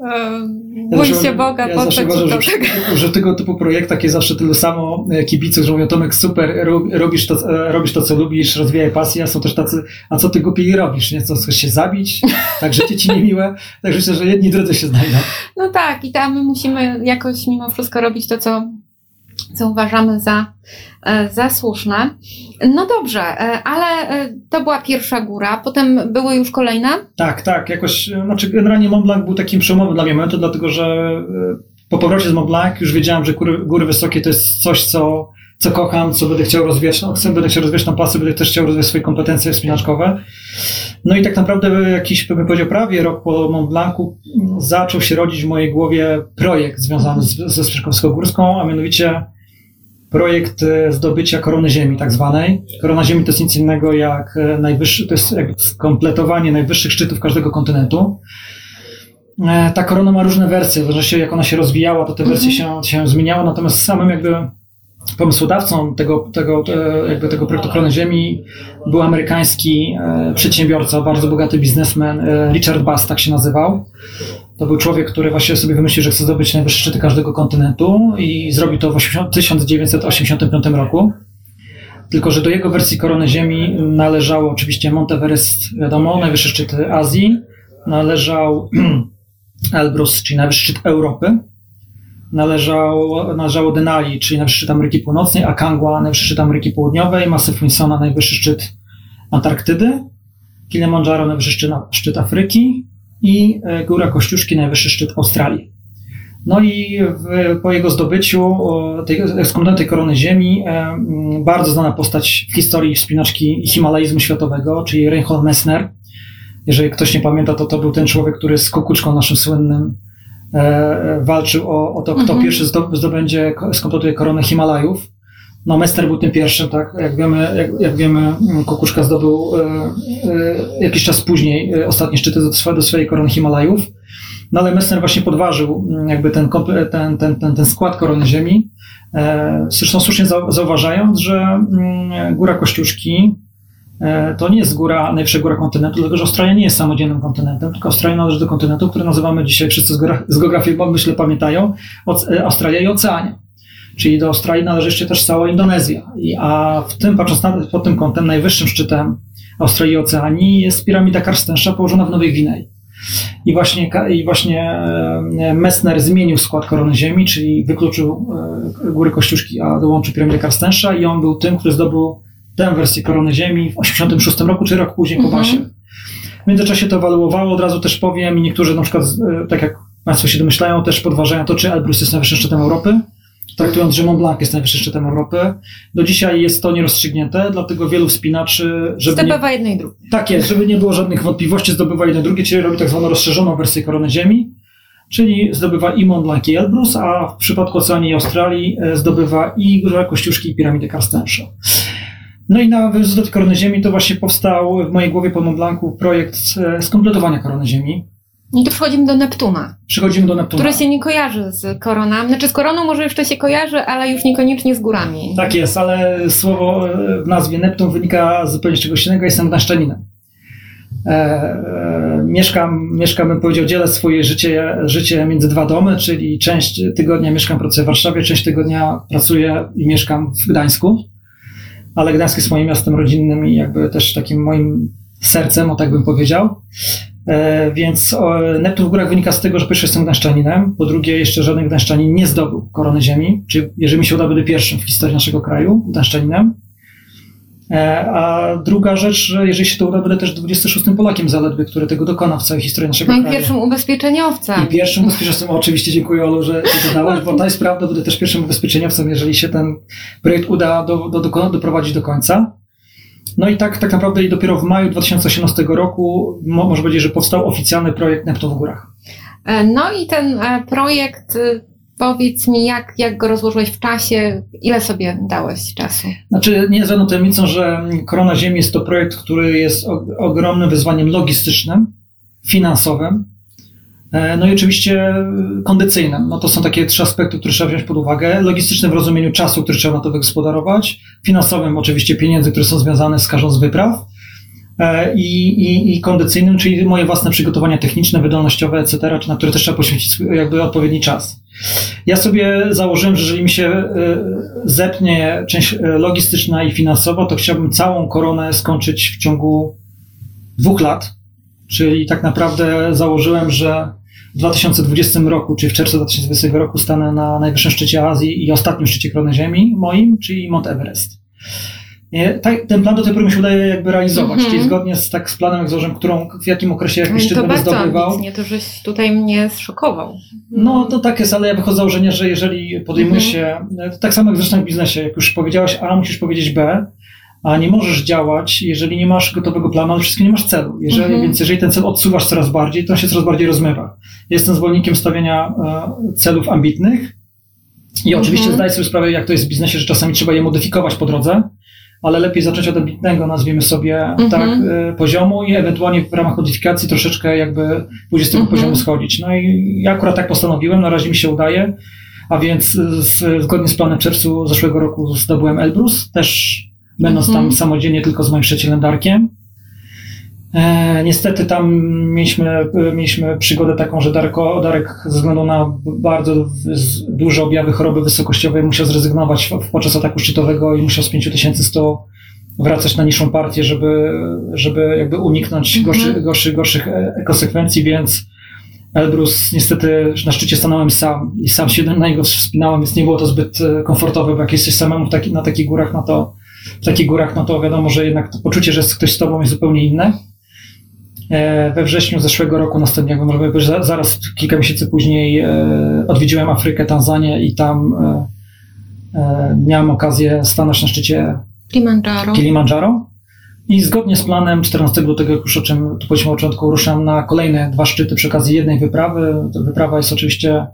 Ja Bój zawsze- się Boga, ja zawsze uważam, że, że w tego typu projektach jest zawsze tylu samo e, kibiców, że mówią Tomek super, ro- robisz to, e, robisz to co lubisz, rozwijaj pasję, a są też tacy, a co ty głupi robisz, nie? Co, chcesz się zabić? Tak, życie ci niemiłe? Tak myślę, że jedni drudzy się znajdą. No tak, i tam my musimy jakoś mimo wszystko robić to, co, co uważamy za, e, za słuszne. No dobrze, e, ale e, to była pierwsza góra, potem były już kolejne. Tak, tak, jakoś, znaczy generalnie Mont Blanc był takim przełomowym dla mnie momentem, dlatego że po powrocie z Mont Blanc już wiedziałem, że góry, góry wysokie to jest coś, co, co kocham, co będę chciał rozwijać, no, chcę, będę chciał rozwijać tą pasję, będę też chciał rozwijać swoje kompetencje wspinaczkowe. No i tak naprawdę jakiś, bym powiedział, prawie rok po Mont Blancu mm, zaczął się rodzić w mojej głowie projekt związany z, ze ścieżką wysokogórską, a mianowicie projekt e, zdobycia korony ziemi tak zwanej. Korona ziemi to jest nic innego jak e, najwyższy, to jest jakby skompletowanie najwyższych szczytów każdego kontynentu. E, Ta korona ma różne wersje, w zależności jak ona się rozwijała, to te wersje się, się zmieniały, natomiast samym jakby pomysłodawcą tego, tego, jakby tego projektu Korony Ziemi był amerykański przedsiębiorca, bardzo bogaty biznesmen, Richard Bass tak się nazywał. To był człowiek, który właśnie sobie wymyślił, że chce zdobyć najwyższe szczyty każdego kontynentu i zrobił to w 80, 1985 roku. Tylko, że do jego wersji Korony Ziemi należało oczywiście Mount Everest, wiadomo, najwyższy szczyt Azji, należał Elbrus, czyli najwyższy szczyt Europy, należał, należało Denali, czyli najwyższy szczyt Ameryki Północnej, Akangua, najwyższy szczyt Ameryki Południowej, Masyw Winsona, najwyższy szczyt Antarktydy, Kilimandżaro, najwyższy szczyt, szczyt Afryki i e, Góra Kościuszki, najwyższy szczyt Australii. No i w, po jego zdobyciu tej, korony Ziemi, e, bardzo znana postać w historii wspinaczki himalaizmu światowego, czyli Reinhold Messner. Jeżeli ktoś nie pamięta, to to był ten człowiek, który z kukuczką naszym słynnym e, walczył o, o to, kto Mhm. pierwszy zdo- zdobędzie, ko- skompletuje koronę Himalajów. No Messner był tym pierwszym, tak? Jak wiemy, jak, jak wiemy mm, Kukuczka zdobył e, e, jakiś czas później e, ostatnie szczyty do, do swojej korony Himalajów. No ale Messner właśnie podważył mm, jakby ten, ten, ten, ten, ten skład korony Ziemi, e, zresztą słusznie zauważając, że mm, Góra Kościuszki e, to nie jest góra, najwyższa góra kontynentu, dlatego że Australia nie jest samodzielnym kontynentem, tylko Australia należy do kontynentu, który nazywamy dzisiaj, wszyscy z geografii, myślę, pamiętają, Australia i Oceania. Czyli do Australii należy jeszcze też cała Indonezja. A w tym, patrząc na, pod tym kątem, najwyższym szczytem Australii i Oceanii jest piramida Karstensza położona w Nowej Gwinei. I właśnie, I właśnie e, Messner zmienił skład korony Ziemi, czyli wykluczył e, góry Kościuszki, a dołączył piramidę Karstensza i on był tym, który zdobył tę wersję korony Ziemi w 86 roku, czy rok później po mhm. basie. W międzyczasie to ewaluowało, od razu też powiem, i niektórzy na przykład, e, tak jak Państwo się domyślają, też podważają to, czy Elbrus jest najwyższym szczytem Europy traktując, że Mont Blanc jest najwyższym szczytem Europy. Do dzisiaj jest to nierozstrzygnięte, dlatego wielu wspinaczy... Żeby zdobywa nie, jedno i drugie. Tak jest, żeby nie było żadnych wątpliwości, zdobywa jedno i drugie, czyli robi tak zwaną rozszerzoną wersję korony Ziemi, czyli zdobywa i Mont Blanc i Elbrus, a w przypadku Oceanii i Australii e, zdobywa i Górę Kościuszki i piramidę Karstensza. No i na tej korony Ziemi to właśnie powstał w mojej głowie po Mont Blancu projekt e, skompletowania korony Ziemi. I tu przechodzimy do Neptuna. Przechodzimy do Neptuna. Który się nie kojarzy z koroną. Znaczy z koroną może jeszcze się kojarzy, ale już niekoniecznie z górami. Tak jest, ale słowo w nazwie Neptun wynika zupełnie z czegoś innego. Jestem gdańszczaninem. E, e, mieszkam, mieszkam, bym powiedział, dzielę swoje życie, życie między dwa domy, czyli część tygodnia mieszkam, pracuję w Warszawie, część tygodnia pracuję i mieszkam w Gdańsku. Ale Gdańsk jest moim miastem rodzinnym i jakby też takim moim sercem, o tak bym powiedział. E, więc Neptun w górach wynika z tego, że pierwszy jestem gdańszczaninem, po drugie jeszcze żaden gdańszczanin nie zdobył korony ziemi, czyli jeżeli mi się uda, będę pierwszym w historii naszego kraju gdańszczaninem. E, a druga rzecz, że jeżeli się to uda, będę też 26 Polakiem zaledwie, który tego dokona w całej historii naszego no kraju. i pierwszym ubezpieczeniowcem. I pierwszym ubezpieczeniowcem, oczywiście dziękuję Olu, że to dodałeś, bo to jest prawda, będę też pierwszym ubezpieczeniowcem, jeżeli się ten projekt uda do, do, do, doprowadzić do końca. No i tak, tak naprawdę i dopiero w maju 2018 roku można powiedzieć, że powstał oficjalny projekt Neptun w Górach. E, no i ten e, projekt, y, powiedz mi, jak, jak go rozłożyłeś w czasie, ile sobie dałeś czasu? Znaczy, nie jest żadną tajemnicą, że Korona Ziemi jest to projekt, który jest ogromnym wyzwaniem logistycznym, finansowym, E, no i oczywiście kondycyjnym. No to są takie trzy aspekty, które trzeba wziąć pod uwagę. Logistycznym w rozumieniu czasu, który trzeba na to wygospodarować. Finansowym oczywiście pieniędzy, które są związane z każdą z wypraw. E, I, i, I kondycyjnym, czyli moje własne przygotowania techniczne, wydolnościowe, etc., na które też trzeba poświęcić jakby odpowiedni czas. Ja sobie założyłem, że jeżeli mi się e, zepnie część logistyczna i finansowa, to chciałbym całą koronę skończyć w ciągu dwóch lat. Czyli tak naprawdę założyłem, że w 2020 roku, czyli w czerwcu 2020 roku stanę na najwyższym szczycie Azji i ostatnim szczycie korony Ziemi moim, czyli Mount Everest. Tak, ten plan do tej pory mi się udaje jakby realizować, mm -hmm. czyli zgodnie z, tak, z planem, jak założyłem, którą, w jakim okresie jaki szczyt będę zdobywał. Nie, to żeś tutaj mnie zszokował. No to tak jest, ale ja wychodzę z założenia, że jeżeli podejmujesz mm -hmm. się, tak samo jak zresztą w biznesie, jak już powiedziałaś A, musisz powiedzieć B, a nie możesz działać, jeżeli nie masz gotowego planu, ale wszystko nie masz celu. Jeżeli, mhm. Więc jeżeli ten cel odsuwasz coraz bardziej, to on się coraz bardziej rozmywa. Jestem zwolennikiem stawiania e, celów ambitnych i mhm. oczywiście zdaję sobie sprawę, jak to jest w biznesie, że czasami trzeba je modyfikować po drodze, ale lepiej zacząć od ambitnego, nazwijmy sobie mhm. tak, e, poziomu i ewentualnie w ramach modyfikacji troszeczkę jakby pójść z tego poziomu schodzić. No i ja akurat tak postanowiłem, na razie mi się udaje, a więc z, zgodnie z planem czerwcu zeszłego roku zdobyłem Elbrus, też będąc tam mhm. samodzielnie tylko z moim przyjacielem Darkiem. E, niestety tam mieliśmy, mieliśmy przygodę taką, że Darko, Darek ze względu na bardzo duże objawy choroby wysokościowej musiał zrezygnować podczas ataku szczytowego i musiał z 5100 wracać na niższą partię, żeby, żeby jakby uniknąć mhm. gorszy, gorszy, gorszych e, konsekwencji, więc Elbrus niestety na szczycie stanąłem sam i sam się na niego wspinałem, więc nie było to zbyt e, komfortowe, bo jak jesteś samemu taki, na takich górach, no to w takich górach, no to wiadomo, że jednak to poczucie, że ktoś z tobą jest zupełnie inne. E, we wrześniu zeszłego roku, następnego, może powiedzieć, zaraz kilka miesięcy później e, odwiedziłem Afrykę, Tanzanię i tam e, miałem okazję stanąć na szczycie Kilimandżaro. Kilimandżaro. I zgodnie z planem 14 lutego, jak już o czym tu powiedzieliśmy na początku, ruszam na kolejne dwa szczyty przy okazji jednej wyprawy. Ta wyprawa jest oczywiście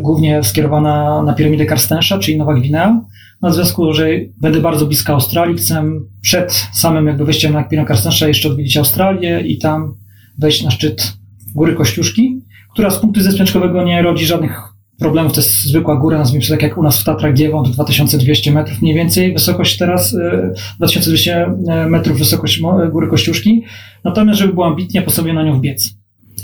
głównie skierowana na piramidę Karstensza, czyli Nowa Gwinea. No, w związku, że będę bardzo blisko Australii, chcę przed samym jakby wejściem na Pino Karstensza jeszcze odwiedzić Australię i tam wejść na szczyt Góry Kościuszki, która z punktu widzenia nie rodzi żadnych problemów. To jest zwykła góra, nazwijmy to tak jak u nas w Tatrach Giewont, 2200 metrów mniej więcej, wysokość teraz, 2200 metrów wysokość góry Kościuszki. Natomiast, żeby było ambitnie, po sobie na nią wbiec.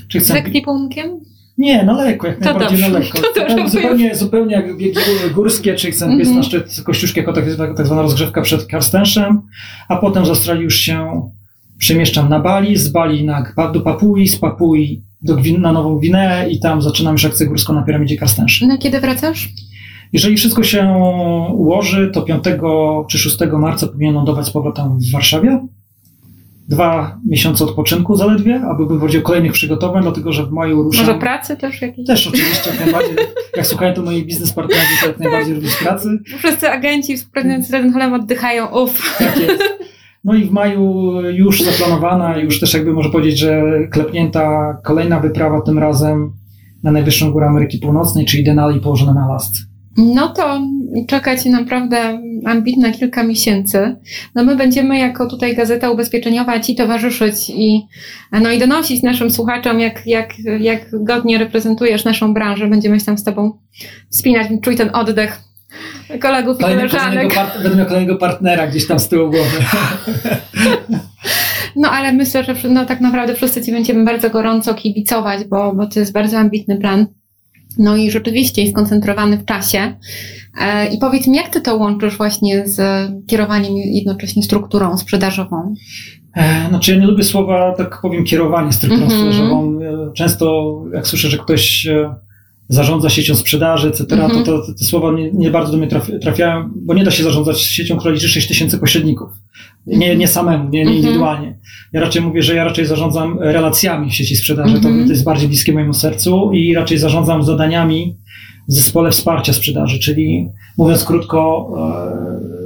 Czy chcę... Z ekwipunkiem? Nie, na lekko, jak to najbardziej dobrze. na lekko. To zupełnie, zupełnie jak biegi górskie, czyli chcę mm -hmm. na szczyt Kościuszki jako tak, tak zwana rozgrzewka przed Karstenszem, a potem z Australii już się przemieszczam na Bali, z Bali na, do Papui, z Papui do, na Nową Gwineę i tam zaczynam już akcję górską na piramidzie Karstenszy. Na kiedy wracasz? Jeżeli wszystko się ułoży, to 5 czy 6 marca powinien lądować z powrotem w Warszawie dwa miesiące odpoczynku zaledwie, aby był o kolejnych przygotowań, dlatego że w maju ruszam... Może pracy też jakieś? Też oczywiście, jak najbardziej. Jak słuchają to moi biznes partnerzy, to jak najbardziej również pracy. Wszyscy agenci współpracujący z Redenholem oddychają, uff. Tak jest. No i w maju już zaplanowana, już też jakby można powiedzieć, że klepnięta kolejna wyprawa, tym razem na najwyższą górę Ameryki Północnej, czyli Denali położona na Alasce. No to czeka Ci naprawdę ambitne kilka miesięcy. No my będziemy jako tutaj Gazeta Ubezpieczeniowa Ci towarzyszyć i, no i donosić naszym słuchaczom, jak, jak, jak godnie reprezentujesz naszą branżę. Będziemy się tam z Tobą wspinać, czuj ten oddech kolegów i koleżanek. Będę miał kolejnego partnera gdzieś tam z tyłu głowy. No ale myślę, że no, tak naprawdę wszyscy Ci będziemy bardzo gorąco kibicować, bo, bo to jest bardzo ambitny plan. No i rzeczywiście jest skoncentrowany w czasie. E, I powiedz mi, jak ty to łączysz właśnie z kierowaniem jednocześnie strukturą sprzedażową? E, znaczy ja nie lubię słowa, tak powiem, kierowanie strukturą mm -hmm. sprzedażową. E, często jak słyszę, że ktoś zarządza siecią sprzedaży, etc., mm -hmm. to, mhm. to, te słowa nie, nie, bardzo do mnie trafiają, bo nie da się zarządzać siecią, która liczy 6 tysięcy pośredników. Nie, nie samemu, nie, nie mhm. indywidualnie. Ja raczej mówię, że ja raczej zarządzam relacjami w sieci sprzedaży, to, mhm. to jest bardziej bliskie mojemu sercu i raczej zarządzam zadaniami w zespole wsparcia sprzedaży, czyli mówiąc krótko,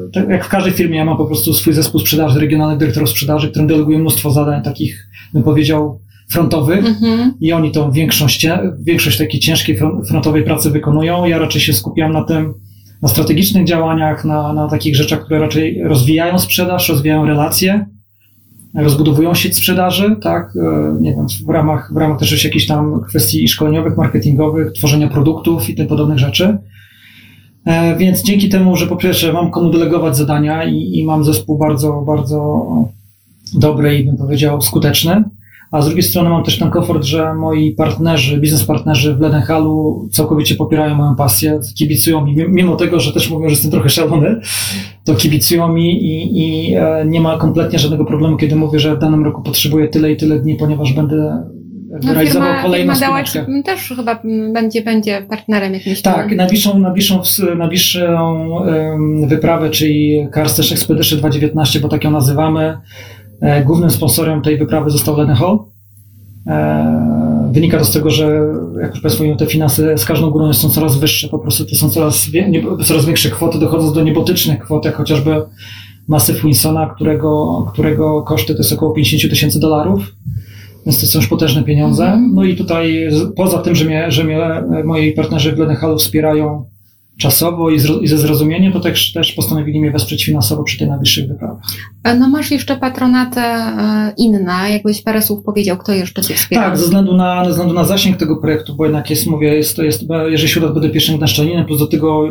e, tak jak w każdej firmie ja mam po prostu swój zespół sprzedaży, regionalnych dyrektorów sprzedaży, którym deleguję mnóstwo zadań takich, bym powiedział, frontowych mm-hmm. i oni tą większość, większość takiej ciężkiej frontowej pracy wykonują. Ja raczej się skupiam na tym, na strategicznych działaniach, na, na takich rzeczach, które raczej rozwijają sprzedaż, rozwijają relacje, rozbudowują sieć sprzedaży, tak, e, nie wiem, w ramach, w ramach też jakichś tam kwestii szkoleniowych, marketingowych, tworzenia produktów i tym podobnych rzeczy. E, więc dzięki temu, że po pierwsze mam komu delegować zadania i, i mam zespół bardzo, bardzo dobry i bym powiedział skuteczny, a z drugiej strony mam też ten komfort, że moi partnerzy, biznes partnerzy w Ledenhalu całkowicie popierają moją pasję, kibicują mi, mimo tego, że też mówią, że jestem trochę szalony, to kibicują mi i, i e, nie ma kompletnie żadnego problemu, kiedy mówię, że w danym roku potrzebuję tyle i tyle dni, ponieważ będę no, realizował firma, kolejną firma spinaczkę. też chyba będzie, będzie partnerem jakimś. Tak, najbliższą, najbliższą, najbliższą um, wyprawę, czyli Carsters Expedition 2019, bo tak ją nazywamy, głównym sponsorem tej wyprawy został Lenny Hall. E, wynika to z tego, że jak już Państwo mówią, te finanse z każdą górą są coraz wyższe, po prostu to są coraz, coraz większe kwoty, dochodząc do niebotycznych kwot, jak chociażby Masyw Winsona, którego, którego koszty to jest około 50 tysięcy dolarów, więc to są już potężne pieniądze. Mhm. No i tutaj poza tym, że mnie, że mnie moi partnerzy w Glenn Hallu wspierają czasowo i, i ze zrozumieniem, to też, też postanowili mnie wesprzeć finansowo przy tych najwyższych wyprawach. E, no masz jeszcze patronatę e, inna, jakbyś parę słów powiedział, kto jeszcze Cię wspiera? Tak, ze względu na, ze względu na zasięg tego projektu, bo jednak jest, mówię, jest, to jest, jeżeli się uda, będę pierwszym gdańszczaninem, plus do tego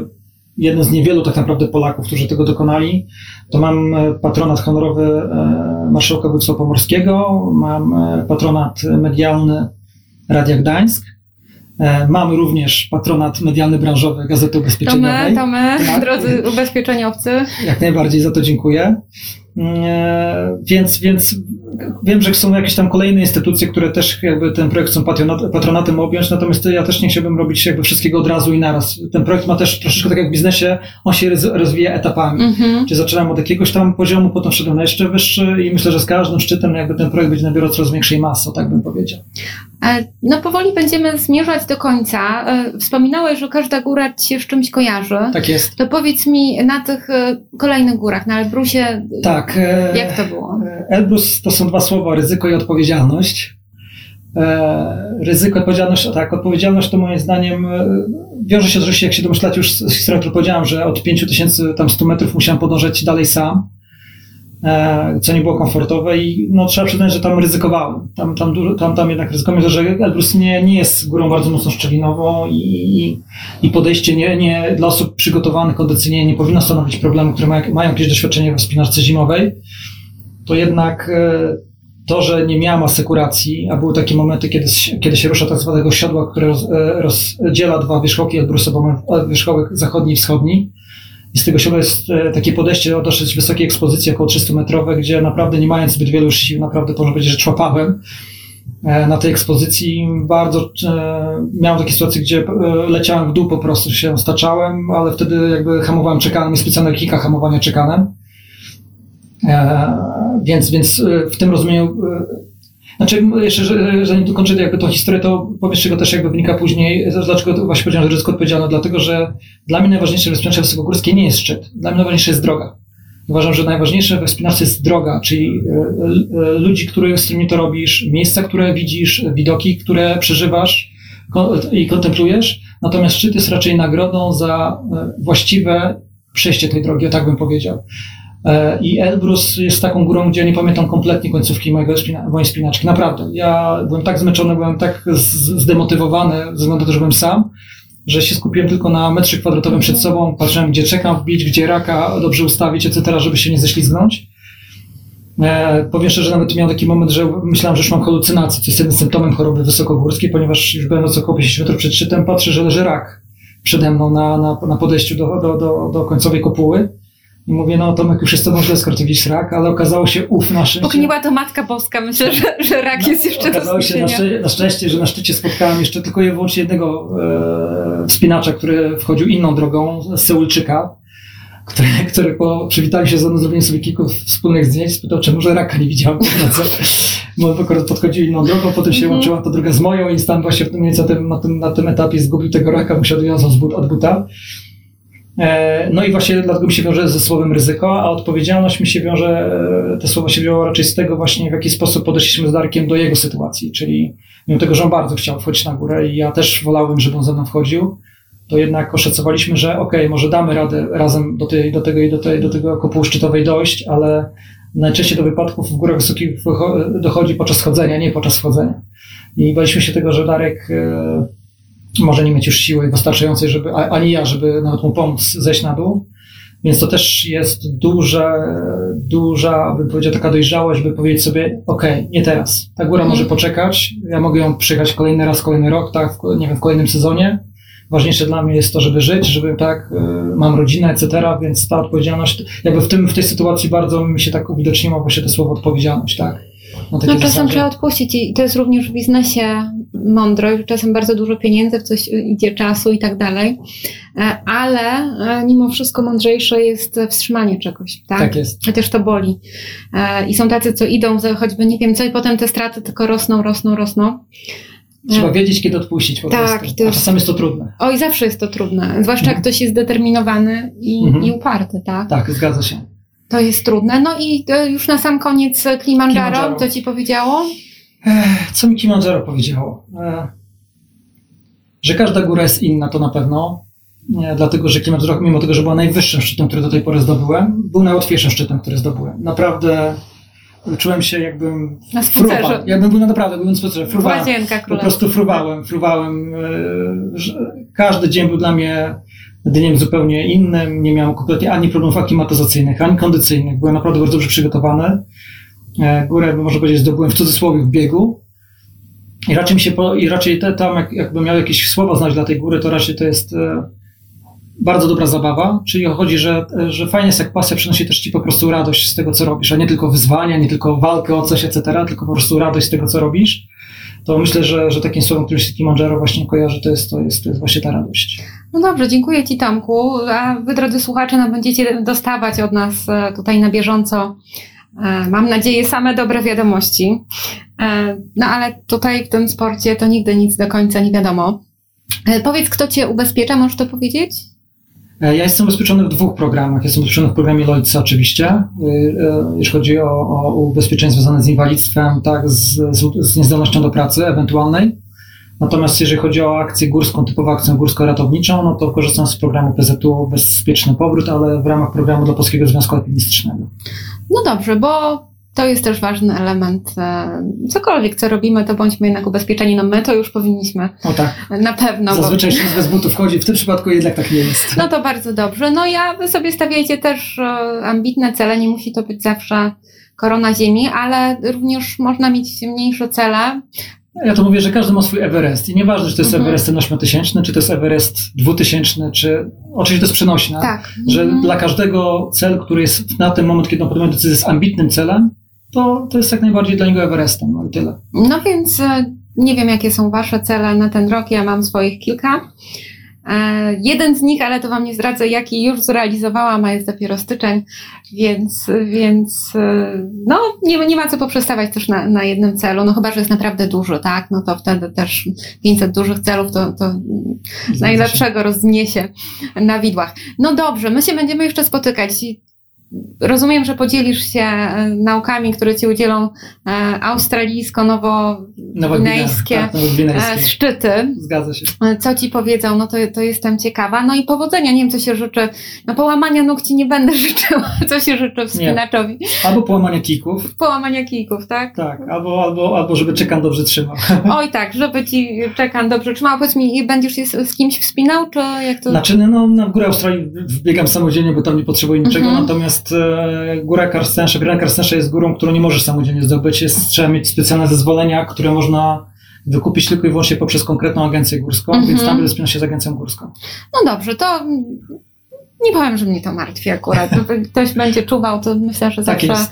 jeden z niewielu tak naprawdę Polaków, którzy tego dokonali, to mam e, patronat honorowy marszałka województwa pomorskiego, mam patronat medialny Radia Gdańsk, mamy również patronat medialny branżowy Gazety Ubezpieczeniowej. To my, to my, tak. drodzy ubezpieczeniowcy. Jak najbardziej za to dziękuję. E, więc, więc wiem, że są jakieś tam kolejne instytucje, które też jakby ten projekt chcą patronatem objąć, natomiast ja też nie chciałbym robić jakby wszystkiego od razu i naraz. Ten projekt ma też troszeczkę tak jak w biznesie, on się rozwija etapami. Mm-hmm. Czyli zaczynam od jakiegoś tam poziomu, potem szedłem na jeszcze wyższy i myślę, że z każdym szczytem jakby ten projekt będzie nabierał coraz większej masy, tak bym powiedział. E, no powoli będziemy zmierzać do końca. E, wspominałeś, że każda góra ci się z czymś kojarzy. Tak jest. To powiedz mi na tych kolejnych górach, na Elbrusie, tak. E, Jak to było? Elbrus to są dwa słowa, ryzyko i odpowiedzialność. E, ryzyko, odpowiedzialność, tak, odpowiedzialność to moim zdaniem e, wiąże się z jak się domyślacie już z historią, którą powiedziałem, że od 5000 tam 100 metrów musiałem podążać dalej sam. E, co nie było komfortowe i no, trzeba przyznać, że tam ryzykowałem. Tam, tam, tam, tam jednak ryzykowałem, że Elbrus nie, nie jest górą bardzo mocno szczelinową i, i podejście nie, nie, dla osób przygotowanych kondycyjnie nie powinno stanowić problemu, które mają, mają jakieś doświadczenie w wspinaczce zimowej. To jednak e, to, że nie miałam asekuracji, a były takie momenty, kiedy, kiedy się rusza tak zwanego siodła, które e, rozdziela dwa wierzchołki Elbrusa, bo mamy wierzchołek zachodni i wschodni, i z tego siodła jest e, takie podejście o dosyć wysokiej ekspozycji, około 300 metrowe, gdzie naprawdę nie mając zbyt wielu sił, naprawdę można powiedzieć, że człapałem e, na tej ekspozycji. Bardzo e, miałem takie sytuacje, gdzie leciałem w dół, po prostu się staczałem, ale wtedy jakby hamowałem czekanem, jest specjalna kilka hamowania czekanem. Więc, więc w tym rozumieniu znaczy, jeszcze, że, zanim dokończę jakby tą historię, to powiedz, czego też jakby wynika później, dlaczego właśnie powiedziałem, że ryzyko odpowiedzialne, dlatego, że dla mnie najważniejsze we wspinaczce wysokogórskiej nie jest szczyt. Dla mnie najważniejsza jest droga. Uważam, że najważniejsze we wspinaczce jest droga, czyli e, e, ludzi, który, z którymi to robisz, miejsca, które widzisz, widoki, które przeżywasz i kontemplujesz. Natomiast szczyt jest raczej nagrodą za e, właściwe przejście tej drogi, tak bym powiedział. E, I Elbrus jest taką górą, gdzie ja nie pamiętam kompletnie końcówki mojego spina, mojej spinaczki. Naprawdę. Ja byłem tak zmęczony, byłem tak zdemotywowany, ze względu na to, że byłem sam, że się skupiłem tylko na metrze kwadratowym przed sobą, patrzyłem, gdzie czekam wbić, gdzie raka dobrze ustawić, etc., żeby się nie ześlizgnąć. E, powiem szczerze, nawet miałem taki moment, że myślałem, że już mam halucynację, co jest jednym symptomem choroby wysokogórskiej, ponieważ już będąc około 50 metrów przed szczytem, patrzę, że leży rak przede mną na, na, na podejściu do, do, do, do końcowej kopuły. I mówię, no Tomek już jest to może skortywić rak, ale okazało się uf na szczęście. Była to Matka Boska, myślę, że, że rak no, jest jeszcze Okazało się na, szczę na, szczęście, że na szczycie spotkałem jeszcze tylko i wyłącznie jednego e, wspinacza, który wchodził inną drogą Seulczyka, który, który po przywitaniu się ze mną, zrobieniu sobie kilku wspólnych zdjęć, spytał, czy może raka nie widziałem. Bo akurat podchodził inną drogą, potem się mm -hmm. łączyła ta droga z moją i stan właśnie w tym, na, tym, na, tym, etapie zgubił tego raka, musiał od buta. E, no i właśnie dlatego mi się wiąże ze słowem ryzyko, a odpowiedzialność mi się wiąże, e, te słowa się wzięło raczej z tego właśnie, w jaki sposób podeszliśmy z Darkiem do jego sytuacji, czyli mimo tego, że on bardzo chciał wchodzić na górę i ja też wolałem, żeby on ze mną wchodził, to jednak oszacowaliśmy, że okay, może damy radę razem do, tej, do tego i do, tej, do tego kopuły szczytowej dojść, ale najczęściej do wypadków w górach wysokich dochodzi podczas chodzenia, nie podczas wchodzenia. I baliśmy się tego, że Darek e, może nie mieć już siły wystarczającej, żeby, ani ja, żeby nawet mu pomóc zejść na dół. Więc to też jest duża, duża, bym powiedział, taka dojrzałość, by powiedzieć sobie, ok, nie teraz. Ta góra może mhm. poczekać, ja mogę ją przyjechać kolejny raz, kolejny rok, tak, nie wiem, w kolejnym sezonie. Ważniejsze dla mnie jest to, żeby żyć, żeby tak, y, mam rodzinę, etc., więc ta odpowiedzialność, jakby w tym, w tej sytuacji bardzo mi się tak uwidoczniło właśnie to słowo odpowiedzialność, tak. No, czasem trzeba odpuścić i to jest również w biznesie mądrość, czasem bardzo dużo pieniędzy, w coś idzie czasu i tak dalej, e, ale e, mimo wszystko mądrzejsze jest wstrzymanie czegoś, tak? Tak jest. Chociaż to boli. E, I są tacy, co idą, choćby nie wiem co i potem te straty tylko rosną, rosną, rosną. Trzeba wiedzieć, kiedy odpuścić po tak, prostu. A czasami jest to trudne. Oj, zawsze jest to trudne. Zwłaszcza jak mhm. ktoś jest zdeterminowany i, mhm. i uparty, tak? Tak, zgadza się. To jest trudne. No i już na sam koniec Kilimanjaro, Kilimanjaro. co ci powiedziało? Co mi Kilimanjaro powiedziało? Że każda góra jest inna, to na pewno. Dlatego, że Kilimanjaro, mimo tego, że była najwyższym szczytem, który do tej pory zdobyłem, był najłatwiejszym szczytem, który zdobyłem. Naprawdę czułem się jakbym na fruwał. Jakbym był naprawdę, byłem na spacerze. Fruwałem. Po prostu fruwałem, fruwałem. E, każdy dzień był dla mnie dniem zupełnie innym. Nie miałem kompletnie ani problemów aklimatyzacyjnych, ani kondycyjnych. Byłem naprawdę bardzo dobrze przygotowany. E, górę, można powiedzieć, zdobyłem w cudzysłowie w biegu. I raczej mi się, i raczej te, tam, jak, jakbym miał jakieś słowa znać dla tej góry, to raczej to jest e, bardzo dobra zabawa, czyli chodzi, że, że fajnie jest jak pasja przynosi też ci po prostu radość z tego, co robisz, a nie tylko wyzwania, nie tylko walkę o coś, etc., tylko po prostu radość z tego, co robisz. To myślę, że, że takim słowem, które się Kilimanjaro właśnie kojarzy, to jest, to, jest, to jest właśnie ta radość. No dobrze, dziękuję Ci Tomku, a Wy drodzy słuchacze, no będziecie dostawać od nas e, tutaj na bieżąco E, mam nadzieję, same dobre wiadomości. E, no ale tutaj w tym sporcie to nigdy nic do końca nie wiadomo. E, powiedz, kto Cię ubezpiecza, możesz to powiedzieć? Ja jestem ubezpieczony w dwóch programach. Jestem ubezpieczony w programie Lloydsa oczywiście, jeśli chodzi o, o ubezpieczenie związane z inwalidztwem, tak, z, z, z niezdolnością do pracy ewentualnej. Natomiast jeżeli chodzi o akcję górską, typową akcję górsko-ratowniczą, no to korzystam z programu PZU Bezpieczny Powrót, ale w ramach programu dla Polskiego Związku Alpinistycznego. No dobrze, bo to jest też ważny element. e, Cokolwiek, co robimy, to bądźmy jednak ubezpieczeni. No my to już powinniśmy O tak. na pewno. bo- Zazwyczaj się bez butów wchodzi, w tym przypadku jednak tak nie jest. No to bardzo dobrze. No ja, wy sobie stawiajcie też e, ambitne cele, nie musi to być zawsze korona ziemi, ale również można mieć mniejsze cele. Ja to mówię, że każdy ma swój Everest i nieważne, czy to jest Mhm. Everest ten 8000, czy to jest Everest 2000, czy oczywiście to jest przenośne, Tak. że Mhm. dla każdego cel, który jest na ten moment, kiedy on podejmuje decyzję z ambitnym celem, to, to jest jak najbardziej dla niego Everestem, no i tyle. No więc e, nie wiem, jakie są Wasze cele na ten rok. Ja mam swoich kilka. E, Jeden z nich, ale to Wam nie zdradzę, jaki już zrealizowałam, a jest dopiero styczeń, więc, więc e, no, nie, nie ma co poprzestawać też na, na jednym celu, no chyba, że jest naprawdę duży, tak? No to wtedy też 500 dużych celów to, to najlepszego rozniesie na widłach. No dobrze, my się będziemy jeszcze spotykać. Rozumiem, że podzielisz się e, naukami, które Ci udzielą e, australijsko-nowo-gwinejskie Tak, e, szczyty. Zgadza się. Co Ci powiedzą, no to, to jestem ciekawa. No i powodzenia, nie wiem co się życzy. No połamania nóg Ci nie będę życzyła, co się życzy wspinaczowi. Albo połamanie kików, Połamania kijków, tak? tak, albo, albo, albo żeby czekan dobrze trzymał. Oj tak, żeby Ci czekam dobrze trzymał. Powiedz mi, będziesz się z, z kimś wspinał, czy jak to... Znaczy, no, na górę Australii wbiegam samodzielnie, bo tam nie potrzebuję niczego, Mhm. natomiast e, góra Karstensza, Gran Karstensza jest górą, którą nie możesz samodzielnie zdobyć. Jest, trzeba mieć specjalne zezwolenia, które można wykupić tylko i wyłącznie poprzez konkretną agencję górską, Mhm. więc tam będę spinał się z agencją górską. No dobrze, to mm, nie powiem, że mnie to martwi akurat. To Ktoś będzie czuwał, to myślę, że Tak zawsze, jest.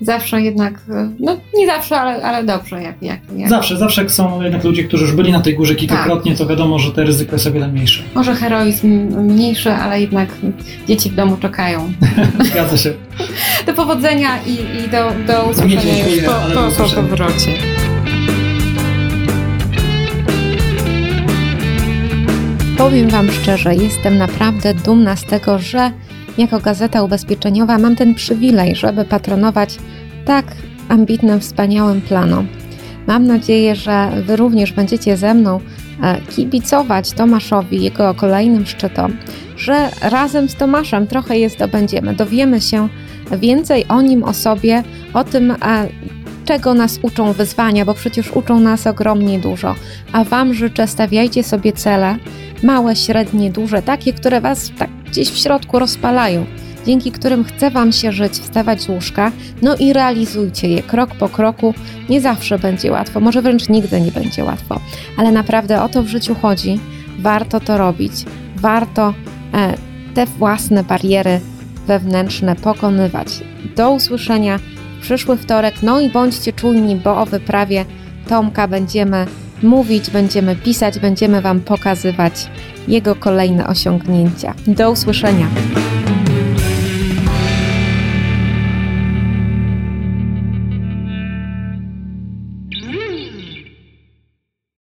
Zawsze jednak, e, no nie zawsze, ale, ale dobrze, jak, jak, jak. Zawsze, zawsze jak są jednak ludzie, którzy już byli na tej górze kilkakrotnie, to wiadomo, że te ryzyko jest o wiele mniejsze. Może heroizm mniejszy, ale jednak dzieci w domu czekają. Zgadza się. Do powodzenia i, i do, do usłyszenia dziękuję, już po, po, po powrocie. Powiem Wam szczerze, jestem naprawdę dumna z tego, że jako gazeta ubezpieczeniowa mam ten przywilej, żeby patronować tak ambitnym, wspaniałym planom. Mam nadzieję, że Wy również będziecie ze mną e, kibicować Tomaszowi, jego kolejnym szczytom, że razem z Tomaszem trochę je zdobędziemy, dowiemy się więcej o nim, o sobie, o tym, e, czego nas uczą wyzwania, bo przecież uczą nas ogromnie dużo. A Wam życzę, stawiajcie sobie cele, małe, średnie, duże, takie, które Was tak gdzieś w środku rozpalają, dzięki którym chce Wam się żyć, wstawać z łóżka, no i realizujcie je krok po kroku. Nie zawsze będzie łatwo, może wręcz nigdy nie będzie łatwo, ale naprawdę o to w życiu chodzi. Warto to robić, warto e, te własne bariery wewnętrzne pokonywać. Do usłyszenia w przyszły wtorek, no i bądźcie czujni, bo o wyprawie Tomka będziemy mówić, będziemy pisać, będziemy Wam pokazywać jego kolejne osiągnięcia. Do usłyszenia.